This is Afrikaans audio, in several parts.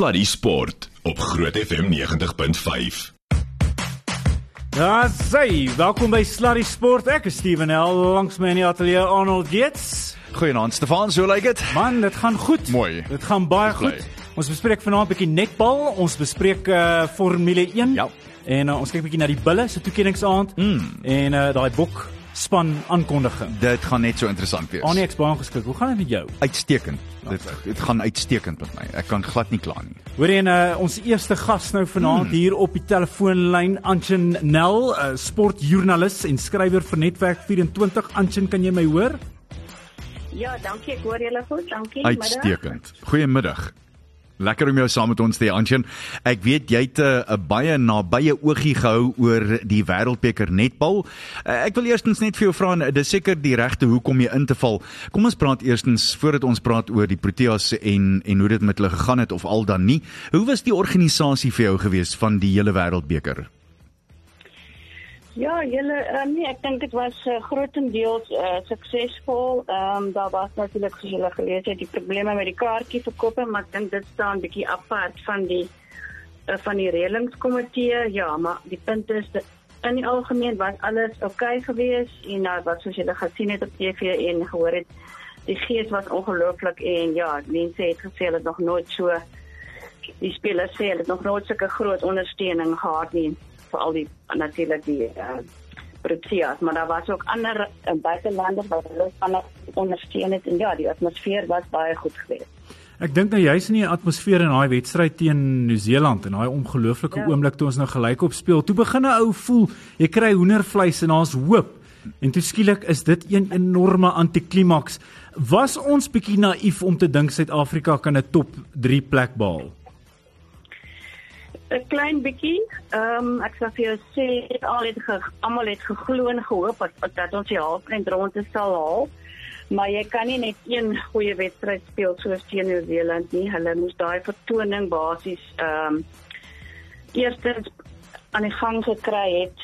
Sluddy Sport op Groot FM 90.5. Ja, sê, welkom by Sluddy Sport. Ek is Steven L langs my in die ateljee Arnold Gets. Goeienaand Stefan, so lyk dit. Man, dit gaan goed. Mooi. Dit gaan baie Bly. goed. Ons bespreek vanaand 'n bietjie netbal, ons bespreek uh Formule 1. Ja. En uh, ons kyk 'n bietjie na die bulle se toekenningsaand Mm. en uh daai bok span aankondiging. Dit gaan net so interessant wees. Annie ek's baie geskik. Hoe gaan dit met jou? uitstekend. Dit dit gaan uitstekend met my. Ek kan glad nie kla nie. Hoor jy uh, ons eerste gas nou vanaand hmm. hier op die telefoonlyn Anshin Nel, uh, sportjoernalis en skrywer vir Netwerk 24. Anshin, kan jy my hoor? Ja, dankie. Ek hoor julle goed. Dankie. Uitstekend. Goeiemiddag. Lekker om jou saam met ons te hê, Antjie. Ek weet jy het 'n 'n baie nabye oogie gehou oor die Wêreldbeker netbal. Uh, Ek wil eerstens net vir jou vra, dis seker die regte hoekom jy in te val. Kom ons praat eerstens voordat ons praat oor die Proteas en en hoe dit met hulle gegaan het of al dan nie. Hoe was die organisasie vir jou gewees van die hele Wêreldbeker? Ja, julle uh, nee, ek dink dit was uh, grootendeels uh, suksesvol. Ehm um, daar was natuurlik soos julle gelees het, die probleme met die kaartjieverkope, maar ek dink dit staan bietjie apart van die uh, van die reëlingskomitee. Ja, maar die punt is in die algemeen was alles oukei okay geweest en nou wat soos julle gesien het op TV en gehoor het, die gees was ongelooflik en ja, mense het gesê hulle het nog nooit so die spelers sê hulle het nog nooit sulke groot ondersteuning gehad nie vir al die natuurlik die uh, Proteas, maar daar was ook ander uh, buitelanders wat hulle van ondersteun het en ja, die atmosfeer was baie goed geweest. Ek dink nou juis in die atmosfeer in daai wedstryd teen Nieu-Seeland en daai ongelooflike Ja. oomblik toe ons nou gelyk op speel. Toe begin 'n ou voel, jy kry hoendervleis en daar's hoop. En toe skielik is dit een enorme antiklimaks. Was ons bietjie naïef om te dink Suid-Afrika kan 'n top 3 plek behaal? 'n Klein bietjie, ehm um, ek sal vir jou sê al het ge, almal het geglo en gehoop dat, dat ons die halfeind ronde sal haal. Maar jy kan nie net een goeie wedstryd speel soos teen Nieu-Seeland nie. Hulle moes daai vertoning basies ehm um, eerstens aan die gang gekry het.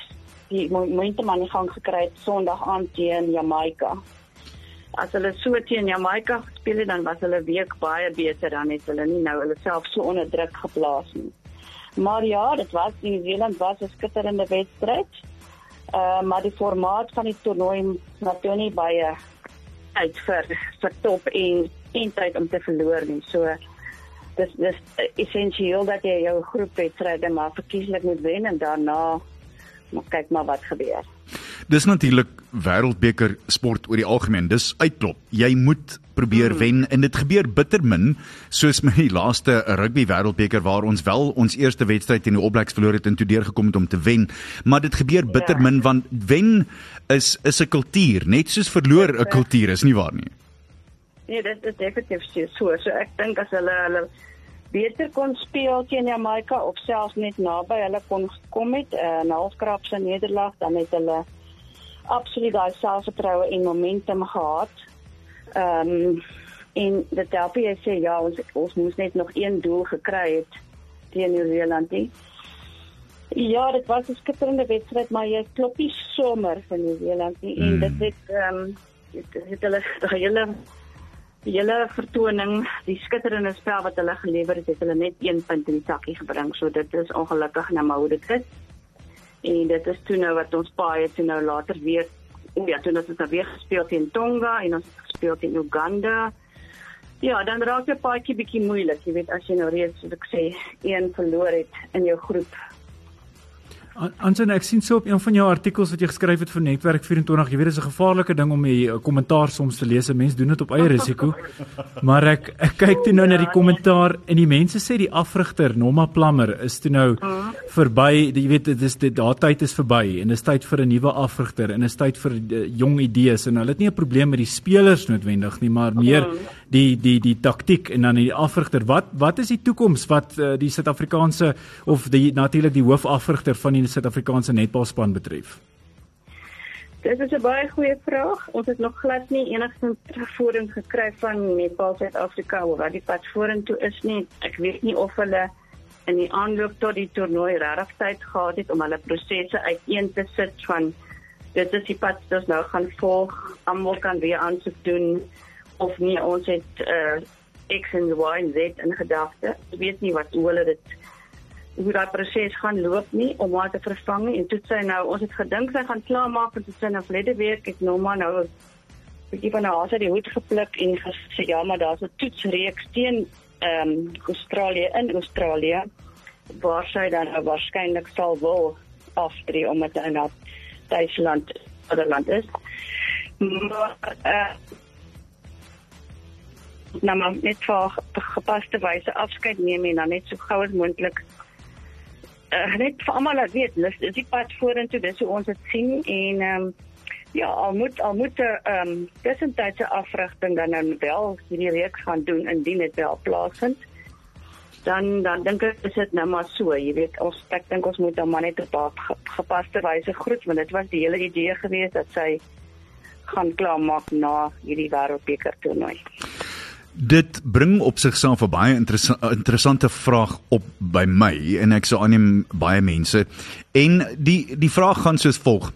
Die mo- momentum aan die gang gekry het Sondag aand teen Jamaica. As hulle so teen Jamaica gespeel het, dan was hulle week baie beter dan het hulle nie nou hulle self so onder druk geplaas nie. Maar ja, dit was Nieu-Seeland was 'n skitterende wedstryd. Uh maar die formaat van die toernooi natuurlik nie baie uit vir vir top en en tyd om te verloor nie. So dis dis essensieel dat jy jou groepwedstryde maar verkieslik moet wen en daarna maar kyk maar wat gebeur. Dis natuurlik wêreldbeker sport oor die algemeen. Dis uitklop. Jy moet probeer mm. wen en dit gebeur bitter min soos met die laaste rugby wêreldbeker waar ons wel ons eerste wedstryd teen die All Blacks verloor het en toe deurgekom het om te wen, maar dit gebeur bitter Ja. min want wen is is 'n kultuur, net soos verloor 'n kultuur is nie waar nie. Nee, dit is definitief so. so. Ek dink as hulle hulle beter kon speel teen Jamaica of selfs net naby hulle kon gekom het, uh, 'n halfkrapse nederlaag, dan het hulle absoluut daai selfvertroue en momentum gehad. Ehm um, en dit help jy sê ja, ons ons moes net nog een doel gekry het teen Nieu-Seeland nie. Ja, dit was 'n skitterende wedstryd, maar jy klop nie sommer vir Nieu-Seeland nie en Mm. dit het ehm um, dit het hulle die hele die hele vertoning, die skitterende spel wat hulle gelewer het, het hulle net 1 punt in die sakkie gebring. So dit is ongelukkig nou maar hoe dit is. En dit is toe nou wat ons baie toe nou later weer o ja, toe ons het nou weer gespeel teen Tonga en ons het gespeel teen Uganda. Ja, dan raak dit paadjie bietjie moeilik, jy weet as jy nou reeds soos ek sê, een verloor het in jou groep. Anton, ek sien so op een van jou artikels wat jy geskryf het vir Netwerk 24. Jy weet dis 'n gevaarlike ding om die eh, kommentaar soms te lees. Mense doen dit op eie risiko. Maar ek ek kyk toe nou na die kommentaar en die mense sê die afrigter Nomma Plammer is toe nou verby. Jy weet dit is dit daai tyd is verby en dis tyd vir 'n nuwe afrigter en dis tyd vir uh, jong idees en hulle het nie 'n probleem met die spelers noodwendig nie, maar meer die die die taktiek en dan die afrigter. Wat wat is die toekoms wat uh, die Suid-Afrikaanse of die natuurlik die hoofafrigter van die Suid-Afrikaanse netbalspan betref? Dit is 'n baie goeie vraag. Ons het nog glad nie enigstens terugvoering gekry van Nepal Suid-Afrika oor wat die pad vorentoe is nie. Ek weet nie of hulle in die aanloop tot die toernooi regtig tyd gehad het om hulle prosesse uiteen te sit van dit is die pad wat ons nou gaan volg. Almal kan weer aansoek doen of nie. Ons het uh X en Y en Z in gedagte. Ek weet nie wat hoe hulle dit hoe daai proses gaan loop nie om haar te vervang. En toe sê nou ons het gedink sy gaan klaarmaak en toe sê nou verlede week ek nou maar nou 'n bietjie van haar uit die hoed gepluk en gesê ja, maar daar's 'n toetsreeks teen ehm um, Australië in Australië waar sy dan nou waarskynlik sal wil aftree omdat hy nou Duitsland Nederland is. Maar uh, nou maar net vir gepaste wyse afskeid neem en dan net so gou as moontlik uh, net vir almal laat weet dis is die pad vorentoe dis hoe ons dit sien en um, ja al moet al moet 'n um, tussentydse afrigting dan nou wel hierdie week gaan doen indien dit wel plaasvind dan dan dink ek is dit nou maar so jy weet ons ek dink ons moet dan maar net op gepaste wyse groet want dit was die hele idee gewees dat sy gaan klaarmaak na hierdie wêreldbeker toernooi Dit bring op sigself 'n baie interessante vraag op by my en ek sou aanneem baie mense. En die die vraag gaan soos volg: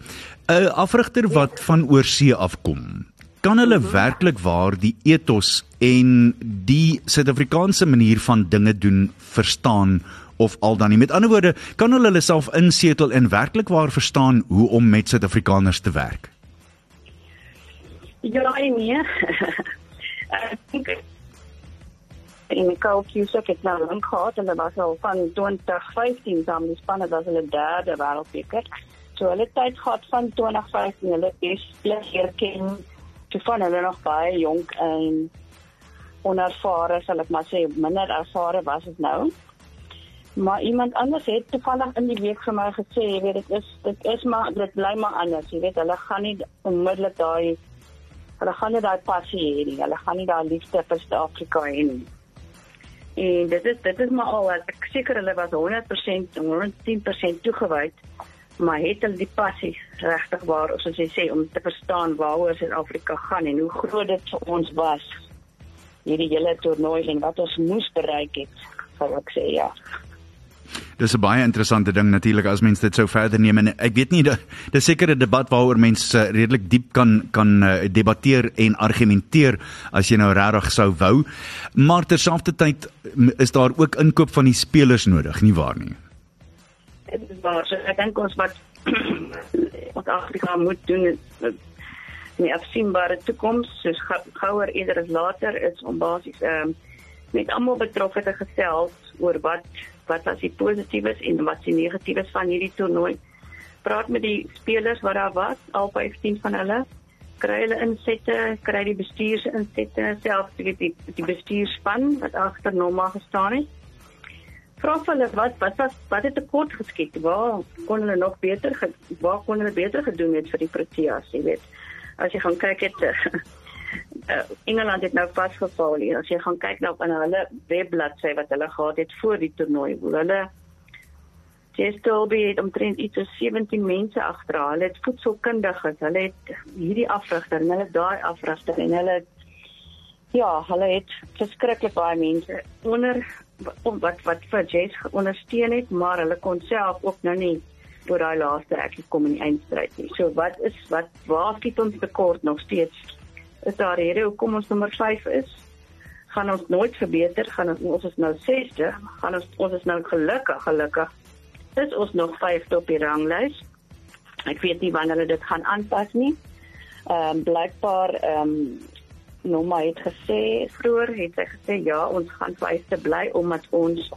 'n Afrigter wat van oorsee afkom, kan hulle werklik waar die ethos en die Suid-Afrikaanse manier van dinge doen verstaan of al dan nie? Met ander woorde, kan hulle hulle self insetel en werklik waar verstaan hoe om met Suid-Afrikaners te werk? Ja, nee. Ek dink en jy sê ek nou lank gehad en dit was al van 2015 dan die spanne was hulle derde wêreldbeker. So hulle tyd gehad van 2015 hulle is plus hier ken te van hulle nog baie jonk en onervare sal ek maar sê minder ervare was dit nou. Maar iemand anders het toevallig in die week vir my gesê, jy weet dit is dit is maar dit bly maar anders, jy weet hulle gaan nie onmiddellik daai hulle gaan nie daai passie hê nie. Hulle gaan nie daai liefde vir Suid-Afrika hê nie. En dit is dit is maar al ek seker hulle was 100% 110% toegewyd maar het hulle die passie regtig waar soos jy sê om te verstaan waaroor Suid-Afrika gaan en hoe groot dit vir ons was hierdie hele toernooi en wat ons moes bereik het sal ek sê ja Dis 'n baie interessante ding natuurlik as mens dit sou verder neem en ek weet nie dis seker 'n debat waaroor mense redelik diep kan kan uh, debatteer en argumenteer as jy nou regtig sou wou. Maar terselfdertyd is daar ook inkoop van die spelers nodig, nie waar nie? Dit is waar. So ek dink ons wat wat Afrika moet doen is nie afsienbare toekoms soos gouer eerder as later is om basies ehm um, met almal betrokke te gesels oor wat wat was die positiefs en wat die negatiefs van hierdie toernooi. Praat met die spelers wat daar was, al 15 van hulle. Kry hulle insette, kry die bestuurs insette, selfs die die, die bestuurspan wat agter Norma gestaan het. Vra hulle wat wat was wat het tekort geskiet? Waar kon hulle nog beter waar kon hulle beter gedoen het vir die Proteas, jy weet. As jy gaan kyk het uh, Engeland het nou vasgeval hier. As jy gaan kyk nou op hulle webbladsy wat hulle gehad het voor die toernooi, hulle Jestelby het omtrent iets so 17 mense agter haar. Hulle het voedselkundiges, hulle het hierdie afrigter en hulle daai afrigter en hulle ja, hulle het verskriklik baie mense onder wat wat vir Jess ondersteun het, maar hulle kon self ook nou nie oor daai laaste ek kom in die eindstryd nie. So wat is wat waar skiet ons tekort nog steeds is daar rede hoekom ons nommer 5 is. Gaan ons nooit verbeter, gaan ons ons is nou 6de, gaan ons ons is nou gelukkig, gelukkig. Is ons nog 5de op die ranglys. Ek weet nie wanneer hulle dit gaan aanpas nie. Ehm um, blykbaar ehm um, Noma het gesê vroeër het sy gesê ja, ons gaan 5de bly omdat ons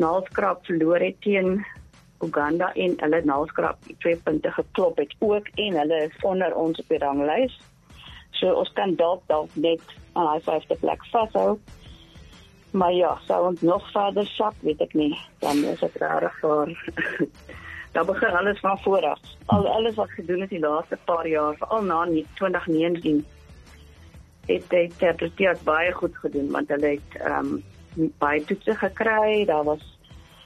naalskrap verloor het teen Uganda en hulle naalskrap twee punte geklop het ook en hulle is onder ons op die ranglys. So ons kan dalk dalk net aan daai vyfde plek vashou. Maar ja, sou ons nog verder sak, weet ek nie. Dan is dit reg vir Dan begin alles van voor af. Al alles wat gedoen is die laaste paar jaar, veral na 2019 het dit het dit baie goed gedoen want hulle het ehm um, baie toetse gekry. Daar was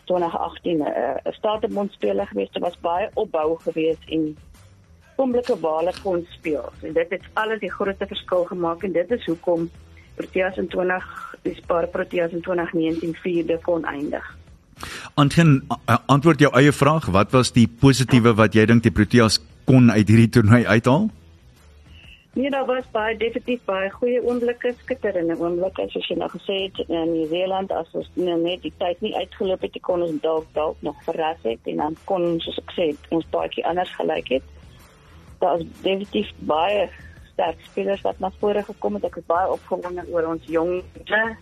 2018 'n uh, staatsmondspeler geweest. Dit was baie opbou geweest en oomblikke waar hulle kon speel. En dit het alles die grootste verskil gemaak en dit is hoekom Proteas in 20 die Spar Proteas in 2019 vierde kon eindig. Antjie antwoord jou eie vraag, wat was die positiewe wat jy dink die Proteas kon uit hierdie toernooi uithaal? Nee, daar was baie definitief baie goeie oomblikke, skitterende oomblikke soos jy nou gesê het in Nieu-Seeland as ons nou net die tyd nie uitgeloop het, kon ons dalk dalk nog verras het en dan kon ons soos ek sê ons baie anders gelyk het. Daar is definitief baie sterk spelers wat na vore gekom het. Ek is baie opgewonde oor ons jong ehm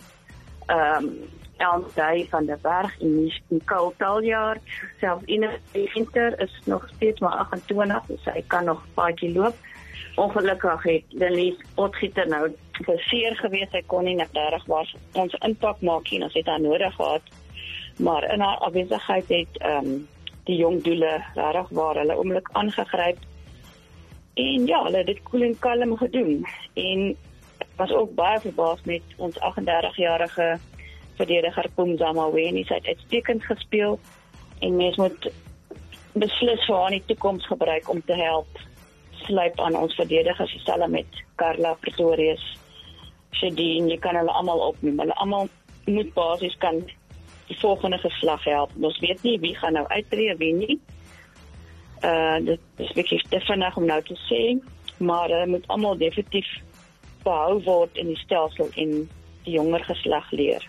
um, Elm Day van der Berg en Nicole Taljaar. Self in die winter is nog steeds maar 28, so hy kan nog baie loop ongelukkig het Denise Potgieter nou verseer gewees hy kon nie net reg was ons impak maak nie ons het haar nodig gehad maar in haar afwesigheid het ehm um, die jong doele reg waar hulle oomblik aangegryp en ja hulle het dit koel en kalm gedoen en was ook baie verbaas met ons 38-jarige verdediger Pumzama Weni sy het uitstekend gespeel en mens moet beslis vir haar in die toekoms gebruik om te help slyp aan ons verdedigers dieselfde met Carla Pretorius. Shedin, jy kan hulle almal opneem. Hulle almal moet basies kan die volgende geslag help. Ons weet nie wie gaan nou uittreë wie nie. Uh dit is wirklich te vinnig om nou te sê, maar hulle moet almal definitief behou word in die stelsel en die jonger geslag leer.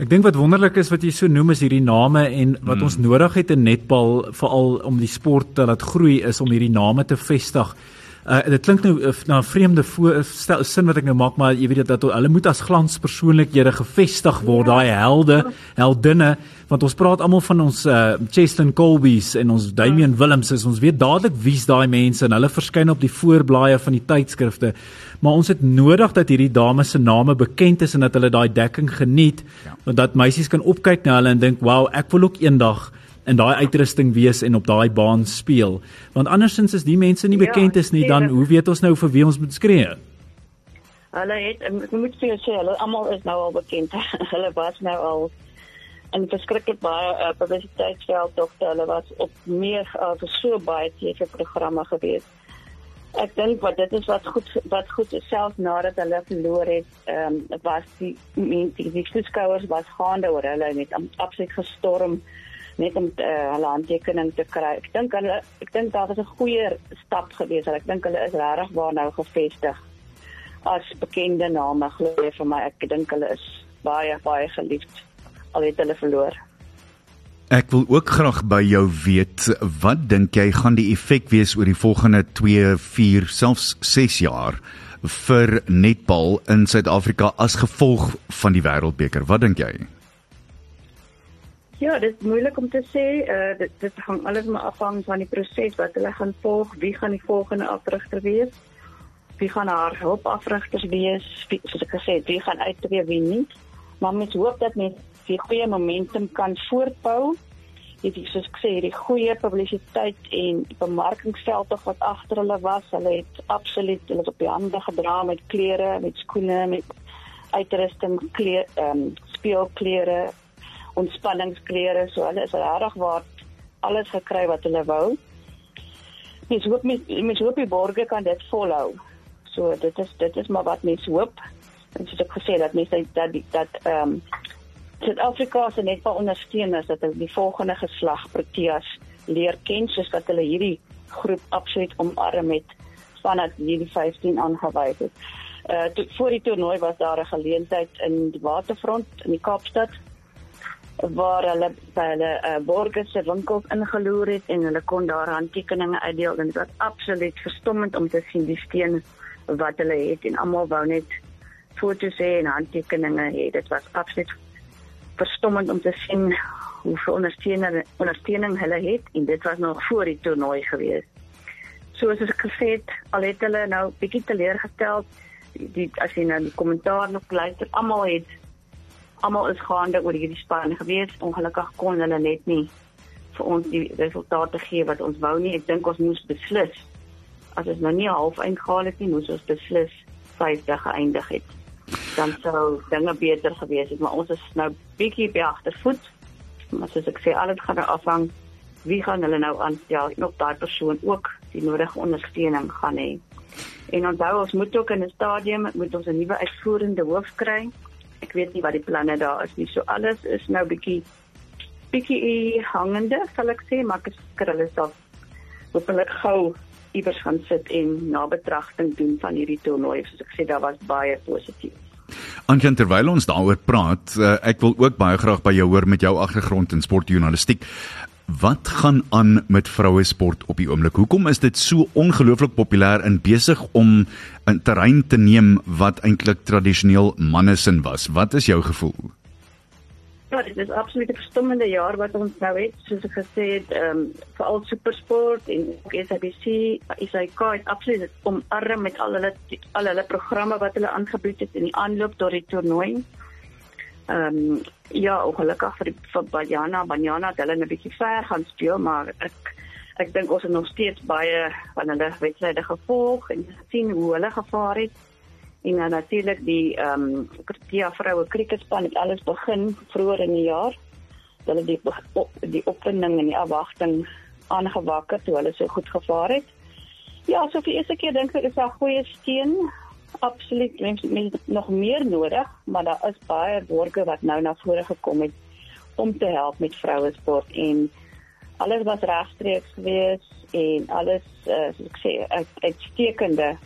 Ek dink wat wonderlik is wat jy so noem is hierdie name en wat hmm. ons nodig het in netbal veral om die sport te laat groei is om hierdie name te vestig. Uh, dit klink nou uh, na 'n vreemde stel, sin wat ek nou maak maar jy weet dat hulle moet as glanspersoonlikhede gevestig word ja. daai helde heldinne want ons praat almal van ons uh, Cheston Colbys en ons Damian. Willems is ons weet dadelik wie's daai mense en hulle verskyn op die voorblaaie van die tydskrifte maar ons het nodig dat hierdie dames se name bekend is en dat hulle daai dekking geniet ja. want dat meisies kan opkyk na hulle en dink wow ek wil ook eendag in daai uitrusting wees en op daai baan speel. Want andersins is die mense nie ja, bekend is nie, dan hoe weet ons nou vir wie ons moet skree? Hulle het ek moet vir jou sê, hulle almal is nou al bekend. hulle was nou al en verskriklik baie uh, publisiteitsveld tog hulle was op meer as uh, so baie TV programme gewees. Ek dink wat dit is wat goed wat goed is self nadat hulle verloor het, ehm um, was die die die, die toeskouers was gaande oor hulle net absoluut gestorm net om uh, hulle handtekening te kry. Ek dink hulle ek dink daar was 'n goeie stap gewees. Ek dink hulle is regtig waar nou gevestig as bekende name glo vir my. Ek dink hulle is baie baie geliefd al het hulle verloor. Ek wil ook graag by jou weet wat dink jy gaan die effek wees oor die volgende 2, 4, selfs 6 jaar vir netbal in Suid-Afrika as gevolg van die Wêreldbeker? Wat dink jy? Ja, dit is moeilik om te sê. Uh dit dit hang alles maar af van die proses wat hulle gaan volg. Wie gaan die volgende afrigter wees? Wie gaan haar hulpafrigters wees? Wie, soos ek gesê het, wie gaan uittreë wie nie? Maar mens hoop dat mens die goeie momentum kan voortbou. Dit is soos ek sê, die goeie publisiteit en bemarkingsveld wat agter hulle was. Hulle het absoluut hulle op die hande gedra met klere, met skoene, met uitrusting, klere, ehm um, speelklere ontspanningsklere so hulle is regtig waar alles gekry wat hulle wou. Mens hoop mens, mens hoop die borgers kan dit volhou. So dit is dit is maar wat mens hoop. En soos ek gesê dat mense dat dat ehm um, Suid-Afrika se netbal ondersteun is dat hulle die volgende geslag Proteas leer ken soos dat hulle hierdie groep absoluut omarm het vanaf hierdie 15 aangewys het. Uh toe, voor die toernooi was daar 'n geleentheid in die waterfront in die Kaapstad waar hulle by hulle uh, borgers se winkels ingeloer het en hulle kon daar handtekeninge uitdeel en dit was absoluut verstommend om te sien die steen wat hulle het en almal wou net foto's hê en handtekeninge hê. Dit was absoluut verstommend om te sien hoe veel ondersteuning hulle het en dit was nog voor die toernooi gewees. Soos ek gesê het al het hulle nou bietjie teleurgestel die, die as jy nou die kommentaar nog luister almal het almal is gaande oor hierdie span gewees. Ongelukkig kon hulle net nie vir ons die resultate gee wat ons wou nie. Ek dink ons moes beslis as ons nou nie half eindegaal het nie, moes ons beslis 50 geëindig het. Dan sou dinge beter gewees het, maar ons is nou bietjie by agtervoet. Maar soos ek sê, alles gaan nou afhang wie gaan hulle nou aanstel en of daai persoon ook die nodige ondersteuning gaan hê. En onthou ons moet ook in 'n stadium moet ons 'n nuwe uitvoerende hoof kry ek weet nie wat die planne daar is nie. So alles is nou bietjie bietjie hangende, sal ek sê, maar ek seker hulle sal hopelik gou iewers gaan sit en nabetragting doen van hierdie toernooi. Soos ek sê, daar was baie positief. Antjie terwyl ons daaroor praat, uh, ek wil ook baie graag by jou hoor met jou agtergrond in sportjournalistiek. Wat gaan aan met vroue sport op die oomblik? Hoekom is dit so ongelooflik populêr en besig om 'n terrein te neem wat eintlik tradisioneel mannesin was? Wat is jou gevoel? Ja, dit is absoluut 'n verstommende jaar wat ons nou het, soos ek gesê het, ehm um, veral supersport en ook SABC, ISIK het absoluut omarm met al hulle al hulle programme wat hulle aangebied het in die aanloop tot die toernooi. Ehm um, ja, ongelukkig vir vir Banyana, Banyana het hulle 'n bietjie ver gaan speel, maar ek ek dink ons het nog steeds baie van hulle wedstryde gevolg en gesien hoe hulle gevaar het. En dan natuurlik die ehm um, Protea vroue kriketspan het alles begin vroeër in die jaar. Hulle die op, die opwinding en die afwagting aangewakker toe hulle so goed gevaar het. Ja, so vir eerste keer dink ek is daar goeie steun absoluut mens, mens nog meer nodig, maar daar is baie borgers wat nou na vore gekom het om te help met vroue sport en alles was regstreeks gewees en alles uh, soos ek sê uitstekende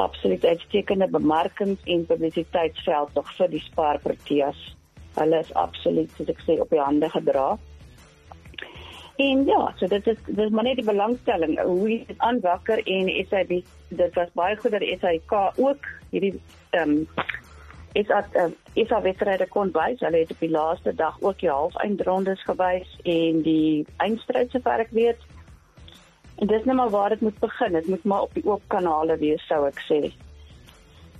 absoluut uitstekende bemarkings en publisiteitsveld tog vir die Spar Proteas. Hulle is absoluut soos ek sê op die hande gedra. En ja, so dit is dit is maar net die belangstelling hoe dit aanwakker en SAB dit was baie goed dat SAK ook hierdie ehm um, is at uh, is al wedstryde kon wys. Hulle het op die laaste dag ook die halfeindrondes gewys en die eindstryd se werk weet. En dis net maar waar dit moet begin. Dit moet maar op die oop kanale wees sou ek sê.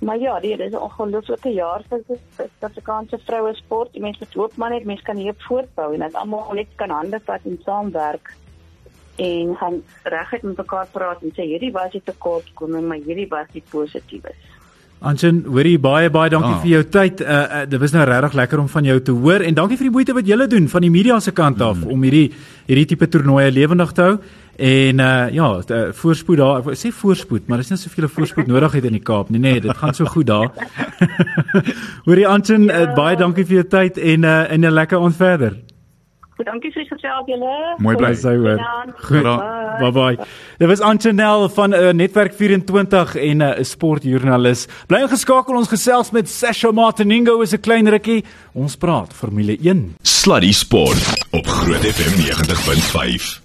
Maar ja, dit is 'n ongelooflike jaar vir Suid-Afrikaanse vroue sport. Die mense loop maar net, mense kan hier voortbou en dit almal net kan hande vat en saamwerk en gaan reguit met mekaar praat en sê hierdie was die tekortkominge, maar hierdie was die positiefes. Anchen, hoorie baie baie dankie ah. vir jou tyd. Uh, uh dit was nou regtig lekker om van jou te hoor en dankie vir die moeite wat julle doen van die media se kant af mm. om hierdie hierdie tipe toernooie lewendig te hou. En uh ja, uh, voorspoed daar. Ek sê voorspoed, maar daar is nie soveel voorspoed nodig het in die Kaap nie. Nee, dit gaan so goed daar. Hoorie Anton, ja. uh, baie dankie vir jou tyd en uh en 'n lekker ons verder. Dankie vir gesels julle. Mooi bly sy hoor. Goed. Bye bye. Dit was Antonel van uh, Netwerk 24 en 'n uh, sportjoernalis. Bly ingeskakel ons gesels met Sasha Martiningo is 'n klein rukkie. Ons praat Formule 1. Sluddy Sport op Groot FM 90.5.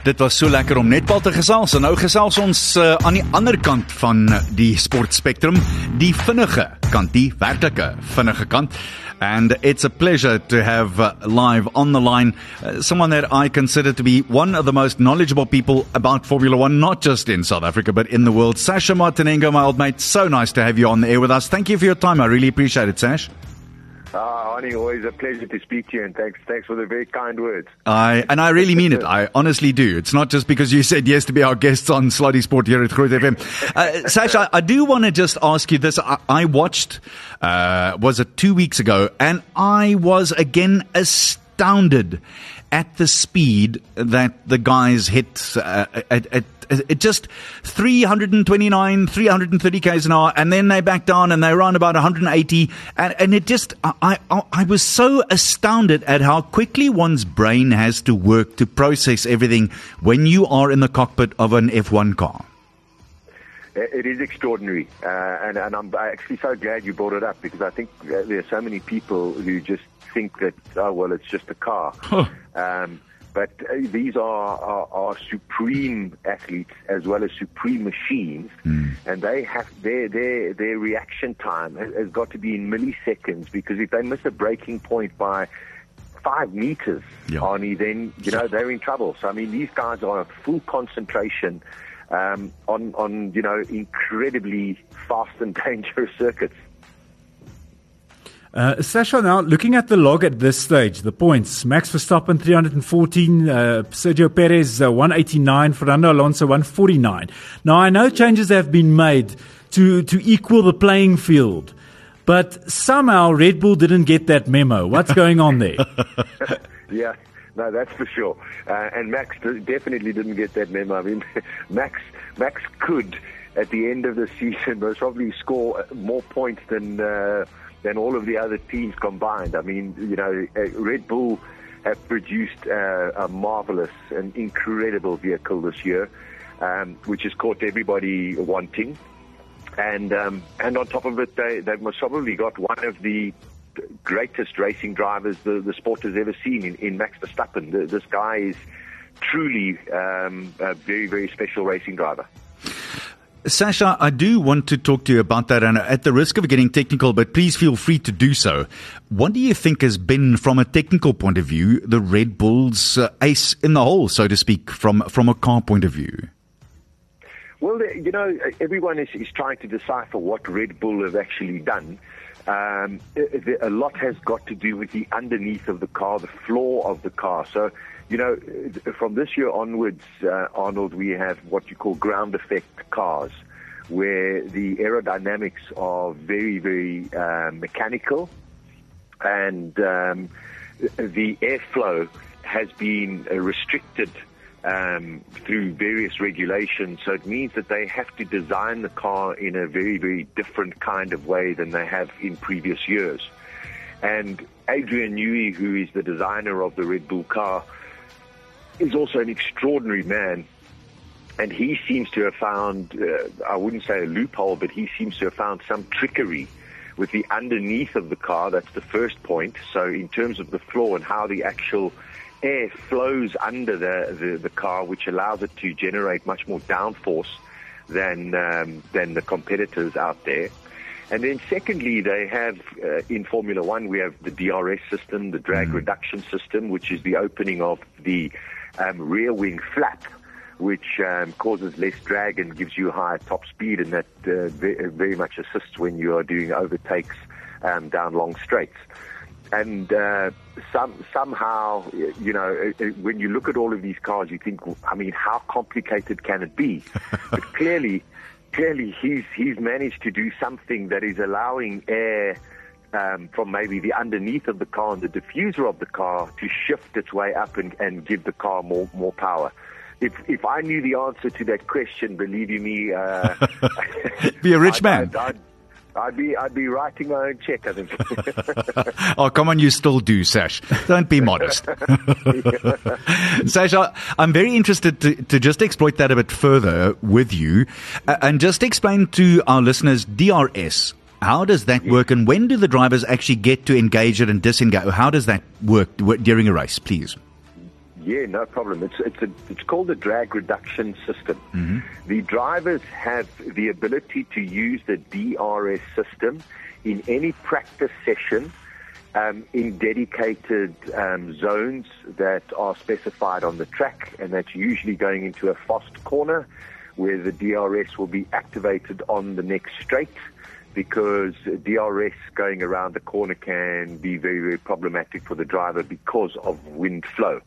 Dit was so lekker om netbal te gesels en nou gesels ons uh, aan die ander kant van die sportspektrum, die vinnige kant, die werklike vinnige kant. And it's a pleasure to have uh, live on the line uh, someone that I consider to be one of the most knowledgeable people about Formula One, not just in South Africa, but in the world. Sasha Martinengo, my old mate, so nice to have you on the air with us. Thank you for your time. I really appreciate it, Sash. Ah, Always a pleasure to speak to you, and thanks, thanks for the very kind words. I and I really mean it. I honestly do. It's not just because you said yes to be our guests on Slotty Sport here at Groot FM. Uh, Sash, I, I do want to just ask you this. I, I watched, uh, was it two weeks ago, and I was again astounded at the speed that the guys hit uh, at, at it just 329, 330 k's an hour, and then they back down and they run about 180, and, and it just I, I I was so astounded at how quickly one's brain has to work to process everything when you are in the cockpit of an F1 car. It is extraordinary, uh, and, and I'm actually so glad you brought it up because I think there are so many people who just think that oh well, it's just a car. um, but uh, these are, are, are, supreme athletes as well as supreme machines, mm. and they have their their their reaction time has, has got to be in milliseconds because if they miss a breaking point by five meters, yeah. Arnie, then you know they're in trouble. So I mean, these guys are a full concentration um, on on you know incredibly fast and dangerous circuits. Uh, Sasha, now looking at the log at this stage, the points: Max Verstappen 314, uh, Sergio Perez uh, 189, Fernando Alonso 149. Now I know changes have been made to to equal the playing field, but somehow Red Bull didn't get that memo. What's going on there? yeah. No, that's for sure. Uh, and Max definitely didn't get that memo. I mean, Max Max could, at the end of the season, most probably score more points than uh, than all of the other teams combined. I mean, you know, uh, Red Bull have produced uh, a marvelous and incredible vehicle this year, um, which has caught everybody wanting. And um, and on top of it, they they've most probably got one of the greatest racing drivers the, the sport has ever seen in, in Max Verstappen. The, this guy is truly um, a very very special racing driver. Sasha, I do want to talk to you about that, and at the risk of getting technical, but please feel free to do so. What do you think has been, from a technical point of view, the Red Bull's uh, ace in the hole, so to speak, from from a car point of view? Well, you know, everyone is, is trying to decipher what Red Bull have actually done. Um, a lot has got to do with the underneath of the car, the floor of the car. So you know, from this year onwards, uh, Arnold, we have what you call ground effect cars, where the aerodynamics are very, very uh, mechanical, and um, the airflow has been uh, restricted um, through various regulations. So it means that they have to design the car in a very, very different kind of way than they have in previous years. And Adrian Newey, who is the designer of the Red Bull car, is also an extraordinary man. And he seems to have found, uh, I wouldn't say a loophole, but he seems to have found some trickery with the underneath of the car. That's the first point. So, in terms of the floor and how the actual air flows under the, the, the car, which allows it to generate much more downforce than, um, than the competitors out there. And then secondly, they have uh, in Formula One, we have the DRS system, the drag mm. reduction system, which is the opening of the um, rear wing flap, which um, causes less drag and gives you higher top speed, and that uh, very much assists when you are doing overtakes um, down long straights. And uh, some somehow, you know, uh, uh, when you look at all of these cars, you think, I mean, how complicated can it be? but clearly, clearly, he's he's managed to do something that is allowing air um, from maybe the underneath of the car and the diffuser of the car to shift its way up and, and give the car more more power. If if I knew the answer to that question, believe you me, uh, be a rich I'd, man. I'd, I'd, I'd be I'd be writing my own check. I think. oh come on, you still do, Sash. Don't be modest. Sash, I'm very interested to, to just exploit that a bit further with you, uh, and just explain to our listeners DRS. How does that work, and when do the drivers actually get to engage it and disengage? How does that work during a race, please? Yeah, no problem. It's it's a, it's called the drag reduction system. Mm-hmm. The drivers have the ability to use the DRS system in any practice session um, in dedicated um, zones that are specified on the track, and that's usually going into a fast corner where the DRS will be activated on the next straight because DRS going around the corner can be very, very problematic for the driver because of wind flow.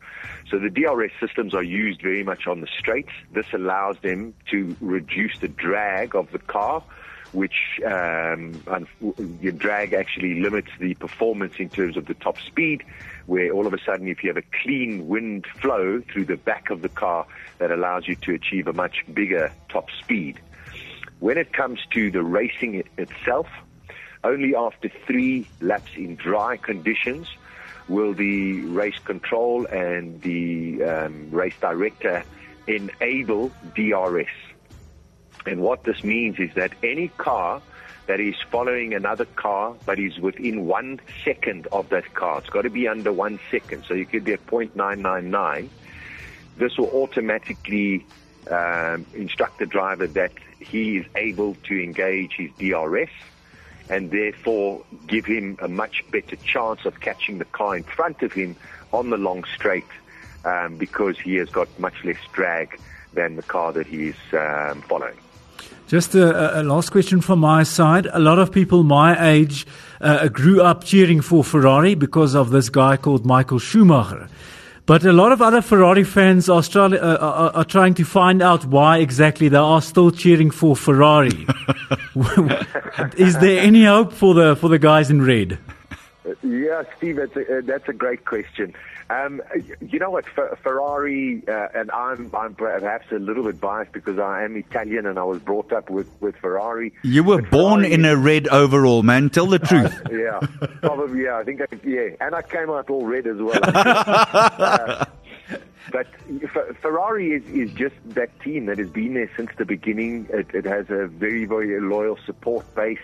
So the DRS systems are used very much on the straights. This allows them to reduce the drag of the car, which um, your drag actually limits the performance in terms of the top speed, where all of a sudden if you have a clean wind flow through the back of the car, that allows you to achieve a much bigger top speed. When it comes to the racing itself, only after three laps in dry conditions will the race control and the um, race director enable DRS. And what this means is that any car that is following another car but is within one second of that car, it's got to be under one second, so you could be at 0.999, this will automatically um, instruct the driver that he is able to engage his DRS and therefore give him a much better chance of catching the car in front of him on the long straight um, because he has got much less drag than the car that he is um, following. Just a, a, last question from my side. A lot of people my age uh, grew up cheering for Ferrari because of this guy called Michael Schumacher. But a lot of other Ferrari fans are, uh, are, are, trying to find out why exactly they are still cheering for Ferrari. Is there any hope for the for the guys in red? Yeah, Steve, that's a, uh, that's a great question. Um, you know what, Ferrari, uh, and I'm, I'm perhaps a little bit biased because I am Italian and I was brought up with, with Ferrari. You were But born Ferrari- in a red overall, man. Tell the truth. yeah, probably. Yeah, I think. I, yeah, and I came out all red as well. Uh, but Ferrari is, is just that team that has been there since the beginning. It, it has a very, very loyal support base.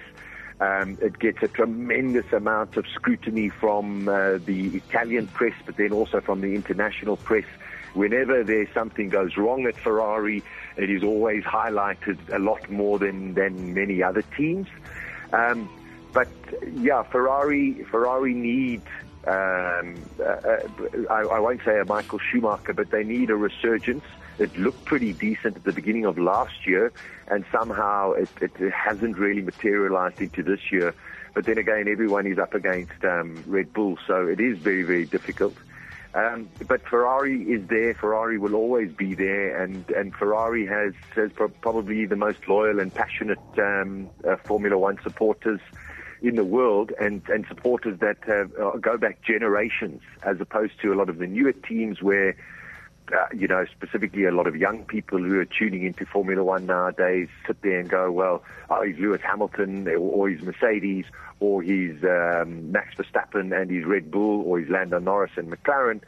Um, it gets a tremendous amount of scrutiny from uh, the Italian press, but then also from the international press. Whenever there's something goes wrong at Ferrari, it is always highlighted a lot more than, than many other teams. Um, but yeah, Ferrari Ferrari need um, uh, uh, I, I won't say a Michael Schumacher, but they need a resurgence. It looked pretty decent at the beginning of last year, and somehow it, it, hasn't really materialized into this year. But then again, everyone is up against um, Red Bull, so it is very, very difficult. Um, but Ferrari is there. Ferrari will always be there, and, and Ferrari has has pro- probably the most loyal and passionate um, uh, Formula One supporters in the world, and, and supporters that have, uh, go back generations, as opposed to a lot of the newer teams where. Uh, you know, specifically a lot of young people who are tuning into Formula One nowadays sit there and go, well, oh, he's Lewis Hamilton, or, or he's Mercedes, or he's um, Max Verstappen and he's Red Bull, or he's Lando Norris and McLaren.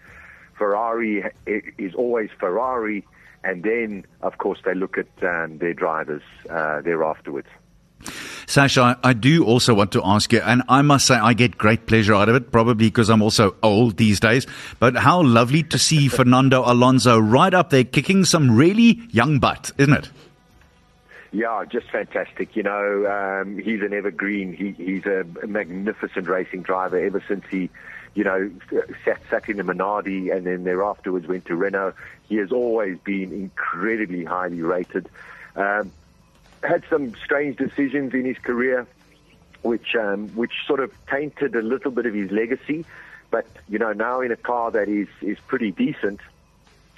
Ferrari is always Ferrari, and then, of course, they look at um, their drivers uh, there afterwards. Sasha, I, I do also want to ask you, and I must say I get great pleasure out of it, probably because I'm also old these days, but how lovely to see Fernando Alonso right up there kicking some really young butt, isn't it? Yeah, just fantastic. You know, um, he's an evergreen. He, he's a magnificent racing driver ever since he, you know, sat, sat in the Minardi and then thereafterwards went to Renault. He has always been incredibly highly rated. Um, had some strange decisions in his career, which um, which sort of tainted a little bit of his legacy. But you know, now in a car that is is pretty decent,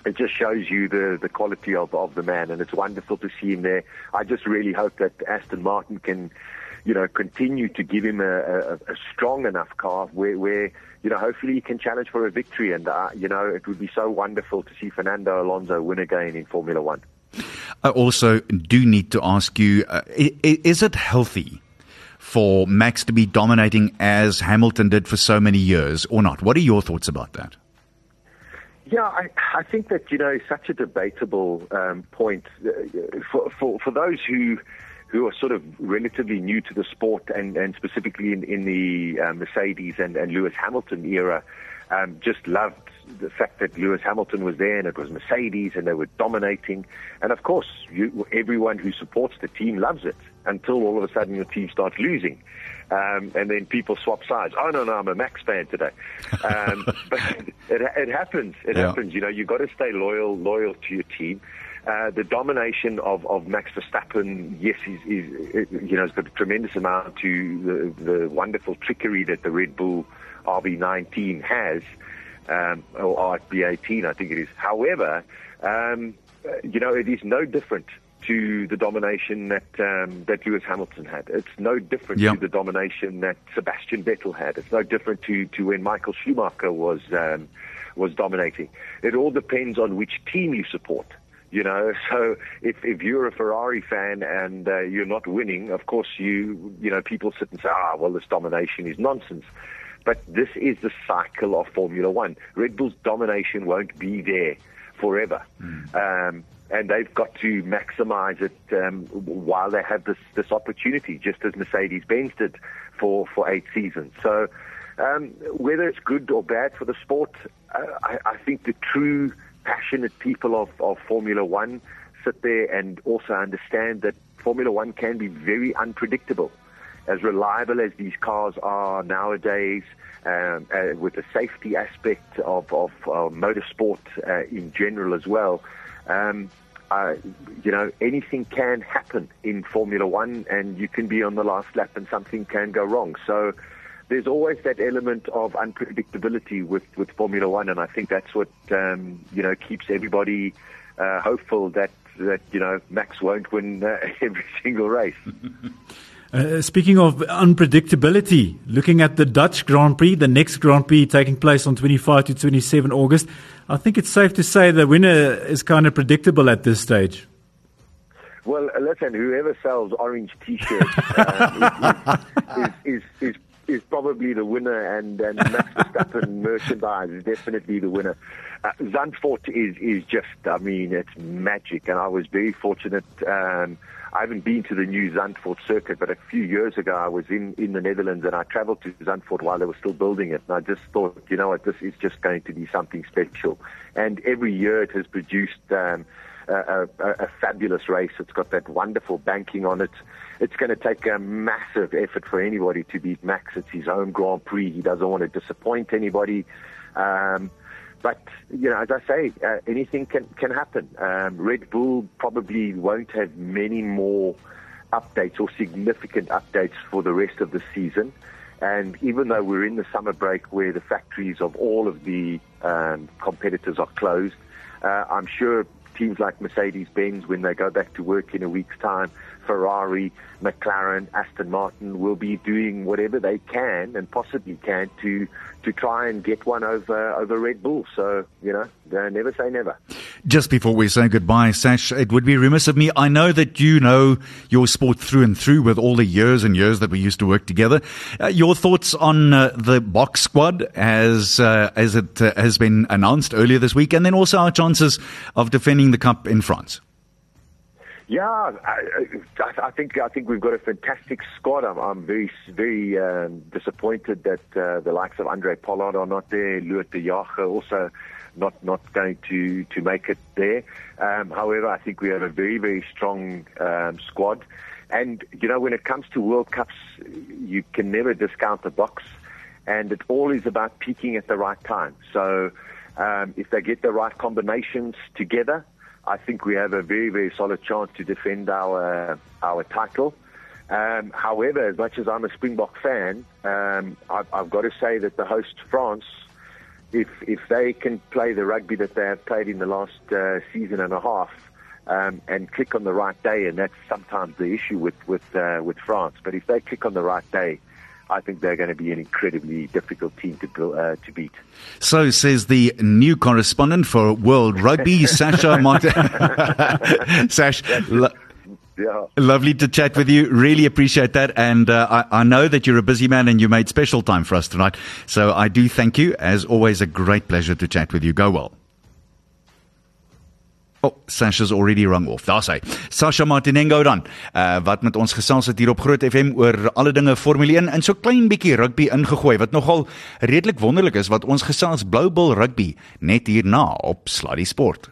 it just shows you the, the quality of, of the man, and it's wonderful to see him there. I just really hope that Aston Martin can, you know, continue to give him a, a, a strong enough car where, where, you know, hopefully he can challenge for a victory. And, uh, you know, it would be so wonderful to see Fernando Alonso win again in Formula One. I also do need to ask you uh, is it healthy for Max to be dominating as Hamilton did for so many years or not? What are your thoughts about that? Yeah, I, I think that you know such a debatable um, point uh, for, for for those who who are sort of relatively new to the sport and and specifically in in the uh, Mercedes and and Lewis Hamilton era, um, just loved the fact that Lewis Hamilton was there and it was Mercedes and they were dominating, and of course you, everyone who supports the team loves it until all of a sudden your team starts losing. Um, and then people swap sides. Oh no, no, I'm a Max fan today. Um, but it, it happens. It Yeah. happens. You know, you've got to stay loyal, loyal to your team. Uh, the domination of, of Max Verstappen, yes, is, is you know, has got a tremendous amount to the, the wonderful trickery that the Red Bull RB19 has, um, or RB18, I think it is. However, um, you know, it is no different to the domination that um, that Lewis Hamilton had. It's no different Yeah. to the domination that Sebastian Vettel had. It's no different to, to when Michael Schumacher was um, was dominating. It all depends on which team you support. You know, so if if you're a Ferrari fan and uh, you're not winning, of course you you know people sit and say, ah, well, this domination is nonsense. But this is the cycle of Formula One. Red Bull's domination won't be there forever. Um, and they've got to maximize it um, while they have this, this opportunity, just as Mercedes-Benz did for, for eight seasons. So um, whether it's good or bad for the sport, uh, I, I think the true passionate people of, of Formula One sit there and also understand that Formula One can be very unpredictable as reliable as these cars are nowadays, um, uh, with the safety aspect of, of uh, motorsport uh, in general as well, um, you know, anything can happen in Formula One, and you can be on the last lap and something can go wrong. So there's always that element of unpredictability with, with Formula One, and I think that's what um, you know keeps everybody uh, hopeful that that you know Max won't win uh, every single race. Uh, speaking of unpredictability, looking at the Dutch Grand Prix, the next Grand Prix taking place on 25 to 27 August, I think it's safe to say the winner is kind of predictable at this stage. Well, listen, whoever sells orange T-shirts um, is, is, is, is, is probably the winner, and, and Max Verstappen merchandise is definitely the winner. Uh, Zandvoort is, is just, I mean, it's magic, and I was very fortunate. Um, I haven't been to the new Zandvoort circuit, but a few years ago I was in, in the Netherlands and I traveled to Zandvoort while they were still building it. And I just thought, you know what, this is just going to be something special. And every year it has produced um, a, a, a fabulous race. It's got that wonderful banking on it. It's going to take a massive effort for anybody to beat Max. It's his own Grand Prix. He doesn't want to disappoint anybody. Um, but you know, as I say, uh, anything can can happen. Um, Red Bull probably won't have many more updates or significant updates for the rest of the season. And even though we're in the summer break where the factories of all of the um, competitors are closed, uh, I'm sure teams like Mercedes Benz, when they go back to work in a week's time, Ferrari, McLaren, Aston Martin will be doing whatever they can and possibly can to to try and get one over over Red Bull. So you know, never say never. Just before we say goodbye, Sash, it would be remiss of me. I know that you know your sport through and through with all the years and years that we used to work together. Uh, your thoughts on uh, the box squad as uh, as it uh, has been announced earlier this week, and then also our chances of defending the cup in France. Yeah, I, I, think I think we've got a fantastic squad. I'm, I'm very very um, disappointed that uh, the likes of Andre Pollard are not there. Lourt de Jager also not not going to to make it there. Um, however, I think we have a very very strong um, squad. And you know, when it comes to World Cups, you can never discount the box, and it all is about peaking at the right time. So, um, if they get the right combinations together, I think we have a very, very solid chance to defend our our title. Um, however, as much as I'm a Springbok fan, um, I've, I've, got to say that the host France, if if they can play the rugby that they have played in the last uh, season and a half, um, and click on the right day, and that's sometimes the issue with with uh, with France. But if they click on the right day, I think they're going to be an incredibly difficult team to uh, to beat. So says the new correspondent for World Rugby, Sasha Monte. Sash. Lo- yeah. Lovely to chat with you. Really appreciate that. And uh, I, I know that you're a busy man and you made special time for us tonight. So I do thank you. As always, a great pleasure to chat with you. Go well. Oh, Sasha's already rung off. Daar's hy. Sasha Martinengo dan. Uh wat met ons gesels het hier op Groot FM oor alle dinge Formule 1 en so klein bietjie rugby ingegooi wat nogal redelik wonderlik is wat ons gesels Blue Bull rugby net hierna op Sluddy Sport.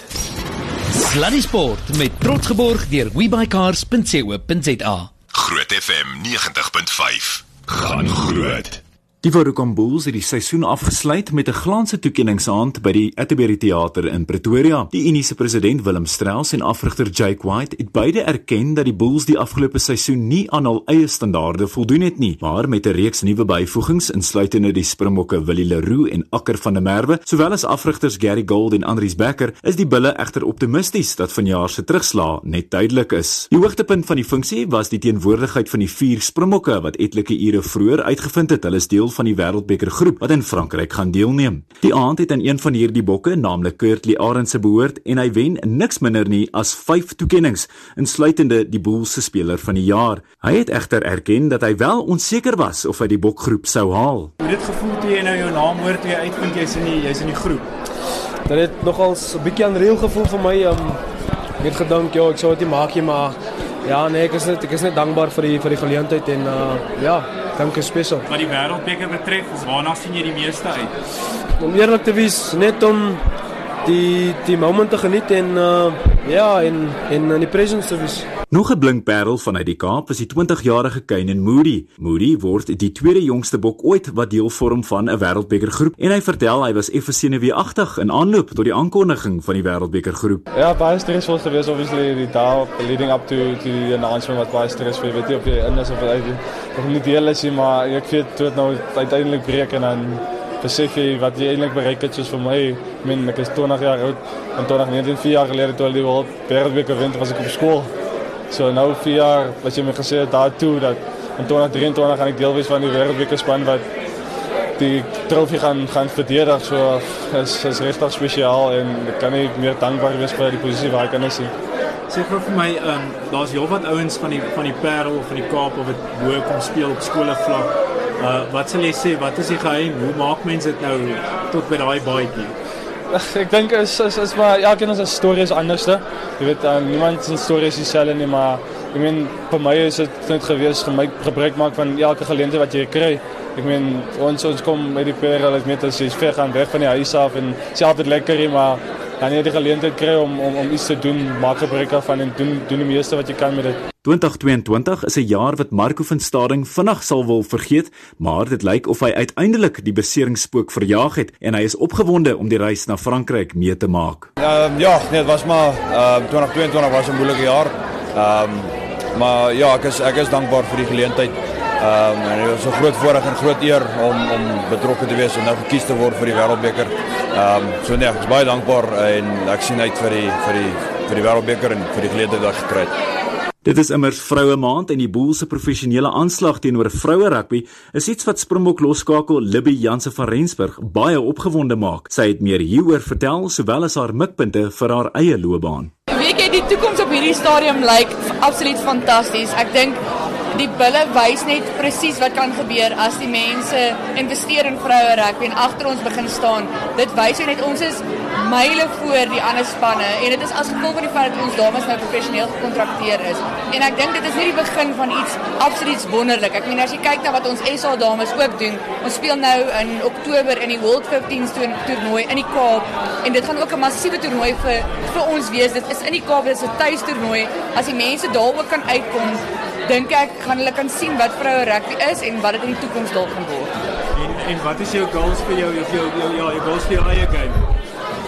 Sluddy Sport met trots geborg deur webycars.co.za. Groot FM 90.5. Gaan groot. Die Vodacom Bulls het die seisoen afgesluit met 'n glanse toekenningsaand by die Atterbury Theater in Pretoria. Die Unie se president Willem Strauss en afrigter Jake White het beide erken dat die Bulls die afgelope seisoen nie aan hul eie standaarde voldoen het nie, maar met 'n reeks nuwe byvoegings insluitende die Springbokke Willie Leroux en Akker van der Merwe, sowel as afrigters Gary Gold en Andries Becker, is die bulle egter optimisties dat vanjaar se terugslag net duidelik is. Die hoogtepunt van die funksie was die teenwoordigheid van die vier Springbokke wat etlike ure vroeër uitgevind het. Hulle is deel van die Wêreldbeker groep wat in Frankryk gaan deelneem. Die aand het aan een van hierdie bokke, naamlik Kurtley Arendse behoort en hy wen niks minder nie as 5 toekenninge, insluitende die Bulls se speler van die jaar. Hy het egter erken dat hy wel onseker was of hy die bokgroep sou haal. Hoe dit gevoel toe jy nou jou naam hoor toe jy uitvind jy's in die jy's in die groep? Dit het nogals 'n bietjie aanreël gevoel vir my. Um, ek het gedink ja, ek sou dit maak jy maar ja, nee, ek is net ek is net dankbaar vir die vir die geleentheid en uh, ja, dink is spesiaal. Wat die wêreldbeker betref, waarna sien jy die meeste uit? Om eerlik te wees, net om die die oomblik te geniet en uh, ja, en en in die presence te wees. Nog 'n blink parel vanuit die Kaap is die 20-jarige Kane Moody. Moody word die tweede jongste bok ooit wat deel vorm van 'n Wêreldbeker groep en hy vertel hy was effe senuweeagtig in aanloop tot die aankondiging van die Wêreldbeker groep. Ja, baie stressvol geweest obviously die dag leading up to to the announcement wat baie stressvol weet jy of jy in is of uit. Ek moet deel is maar ek weet dit nou uiteindelik breek en dan besef jy wat jy eintlik bereik het soos vir my. Ek meen ek is 20 jaar oud en 2019 4 jaar gelede toe al die Wêreldbeker wen was ek op skool. So nou 4 jaar wat jy my gesê het daartoe dat in 2023 gaan ek deel wees van die wêreldbeker span wat die trofee gaan gaan verdedig. So is is regtig spesiaal en ek kan nie meer dankbaar wees vir die posisie waar ek in is nie. Sê gou vir my, ehm um, daar's heelwat ouens van die van die Parel of van die Kaap of wat bo kom speel op skole vlak. Uh wat sal jy sê, wat is die geheim? Hoe maak mense dit nou tot by daai baadjie? Ek dink is is is maar elkeen ons storie is anderste. Jy weet, uh, niemand se storie is dieselfde nie, maar ek meen vir my is dit net gewees om my gebruik maak van elke geleentheid wat jy kry. Ek meen ons ons kom met die Parel as met as jy ver gaan weg van die huis af en self altyd lekker, maar dan jy die geleentheid kry om om om iets te doen, maak gebruik daarvan en doen doen die meeste wat jy kan met dit. 2022 is 'n jaar wat Marco van Stading vinnig sal wil vergeet, maar dit lyk of hy uiteindelik die beseringsspook verjaag het en hy is opgewonde om die reis na Frankryk mee te maak. Ehm uh, ja, nee, dit was maar ehm uh, 2022 was 'n moeilike jaar. Ehm um, maar ja, ek is ek is dankbaar vir die geleentheid. Ehm um, en dit was 'n groot voorreg en groot eer om om betrokke te wees en nou gekies te word vir die Wêreldbeker. Ehm um, so nee, ek is baie dankbaar en ek sien uit vir die vir die vir die Wêreldbeker en vir die geleentheid wat ek gekry het. Dit is immers vroue maand en die Bulls se professionele aanslag teenoor vroue rugby is iets wat Springbok loskakel Libby Janse van Rensburg baie opgewonde maak. Sy het meer hieroor vertel sowel as haar mikpunte vir haar eie loopbaan. Weet jy die toekoms op hierdie stadium lyk absoluut fantasties. Ek dink die bulle wys net presies wat kan gebeur as die mense investeer in vroue rugby en agter ons begin staan. Dit wys jou net ons is myle voor die ander spanne en dit is as gevolg van die feit dat ons dames nou professioneel gekontrakteer is. En ek dink dit is nie die begin van iets absoluut wonderlik. Ek meen as jy kyk na wat ons SA dames ook doen, ons speel nou in Oktober in die World 15 toernooi in die Kaap en dit gaan ook 'n massiewe toernooi vir vir ons wees. Dit is in die Kaap, dit is 'n tuistoernooi. As die mense daar ook kan uitkom, dink ek gaan hulle kan sien wat vroue rugby is en wat dit in die toekoms dalk gaan word. En en wat is jou goals vir jou jou jou, jou ja, jou goals vir jou eie game?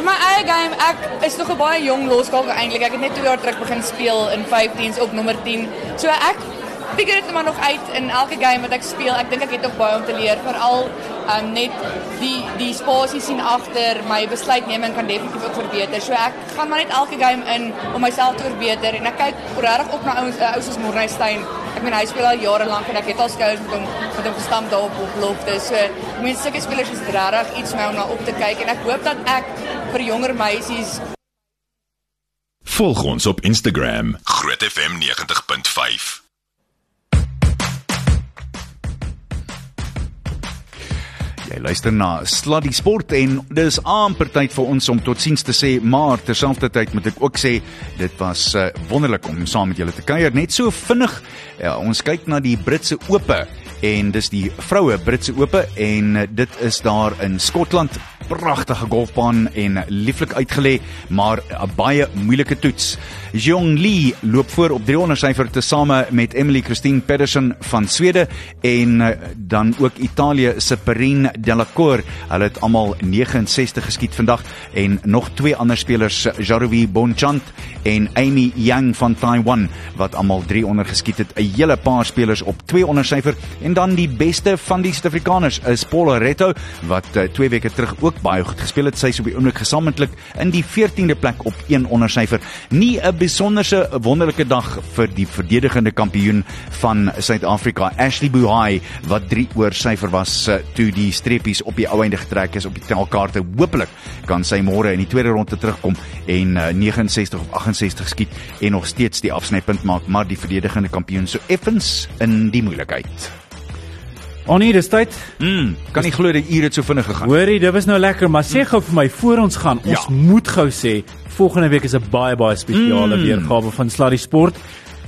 My eie game, ek is nog 'n baie jong loskakel eintlik. Ek het net 2 jaar terug begin speel in 15s op nommer 10. So ek figure dit maar nog uit in elke game wat ek speel. Ek dink ek het nog baie om te leer, veral um net die die spasie sien agter my besluitneming kan definitief ook verbeter. So ek gaan maar net elke game in om myself te verbeter en ek kyk regtig op na ouens uh, ouens soos Morney Stein ek meen hy speel al jare lank en ek het al skouers met hom met hom gestamp daar op lofte. So meen sulke spelers is regtig iets my om na op te kyk en ek hoop dat ek vir jonger meisies Volg ons op Instagram grootfm90.5 Jy luister na Sluddy Sport en dis amper tyd vir ons om totsiens te sê, maar terselfdertyd moet ek ook sê dit was uh, wonderlik om saam met julle te kuier. Net so vinnig, ja, ons kyk na die Britse Ope en dis die vroue Britse Ope en uh, dit is daar in Skotland. Pragtige golfbaan en lieflik uitgelê, maar 'n baie moeilike toets. Jong Lee loop voor op 300 syfer tesame met Emily Christine Pedersen van Swede en uh, dan ook Italië se Perrine Delacour. Hulle het almal 69 geskiet vandag en nog twee ander spelers, Jarovi Bonchant en Amy Yang van Taiwan wat almal 300 geskiet het. 'n Hele paar spelers op 200 syfer en dan die beste van die Suid-Afrikaners is Paul Retto wat 2 uh, weke terug ook baie goed gespeel het. Sy is op die oomblik gesamentlik in die 14de plek op 100 syfer. Nie 'n besonderse wonderlike dag vir die verdedigende kampioen van Suid-Afrika, Ashley Buhai wat 3 oor syfer was uh, toe die streepies op die ou einde getrek is op die telkaarte. Hoopelik kan sy môre in die tweede ronde terugkom en uh, 69 of 68 skiet en nog steeds die afsnypunt maak, maar die verdedigende kampioen so effens in die moeilikheid. Annie, dis tyd. Mm, kan nie glo dat ure het so vinnig gegaan. Hoorie, dit was nou lekker, maar sê gou vir my voor ons gaan, ons ja. moet gou sê volgende week is 'n baie baie spesiale mm. weergawe van Sluddy Sport.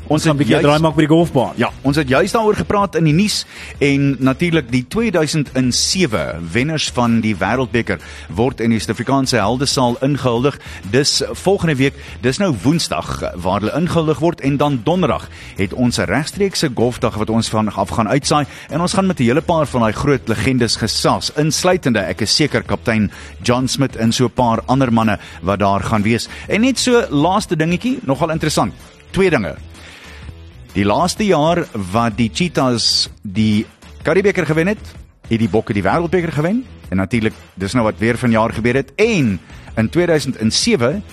Ons gaan 'n bietjie draai maak by die golfbaan. Ja, ons het juist daaroor gepraat in die nuus en natuurlik die 2007 wenners van die Wêreldbeker word in die Suid-Afrikaanse Heldesaal ingehuldig. Dis volgende week, dis nou Woensdag waar hulle ingehuldig word en dan Donderdag het ons 'n regstreekse golfdag wat ons van af gaan uitsaai en ons gaan met 'n hele paar van daai groot legendes gesels, insluitende ek is seker kaptein John Smith en so 'n paar ander manne wat daar gaan wees. En net so laaste dingetjie, nogal interessant. Twee dinge. Die laaste jaar wat die Cheetahs die Karibeker gewen het, het die Bokke die Wêreldbeker gewen en natuurlik dis nou wat weer vanjaar gebeur het en in 2007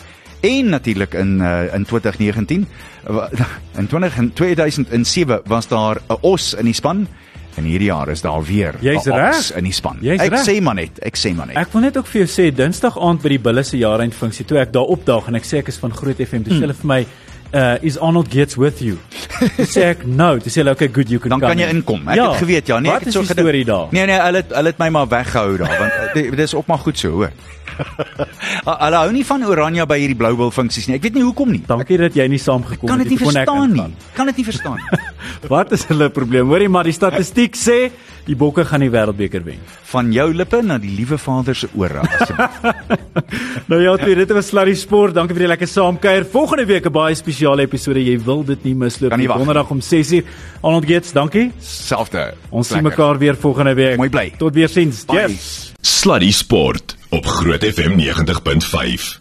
En natuurlik in uh, in 2019 wa- in 20 in 2007 was daar 'n os in die span en hierdie jaar is daar weer 'n os reg. in die span. Jy's ek reg. sê maar net, ek sê maar net. Ek wil net ook vir jou sê Dinsdag aand by die Bulle se jaareindfunksie toe ek daar opdaag en ek sê ek is van Groot FM, sê hulle vir my uh is Arnold Gates with you? Toe sê ek no, toe sê hulle okay good you can dan come kan jy in." inkom. Ek het geweet ja, nee, ek het so gedink. Nee nee, hulle hulle het my maar weggehou daar want eh, dit dit is ook maar goed so, hoor. Hulle hou nie van Oranje by hierdie Blue Bull funksies nie. Ek weet nie hoekom nie. Dankie dat jy nie saamgekom Kan het dit nie toe kon ek verstaan nie. Kan dit nie verstaan. Wat is hulle probleem? Hoorie maar die statistiek sê die Bokke gaan die Wêreldbeker wen. Van jou lippe na die liewe Vader se ore asseblief. Nou ja, twee, dit was Sluddy Sport. Dankie vir die lekker saamkuier. Volgende week 'n baie spesiale episode. Jy wil dit nie misloop nie. Donderdag om 6uur. Arnold Gates, dankie. Selfde. Ons sien Lekker. mekaar weer volgende week. Mooi bly. Tot weer sins. Bye. Yes. Sluddy Sport op Groot FM 90.5.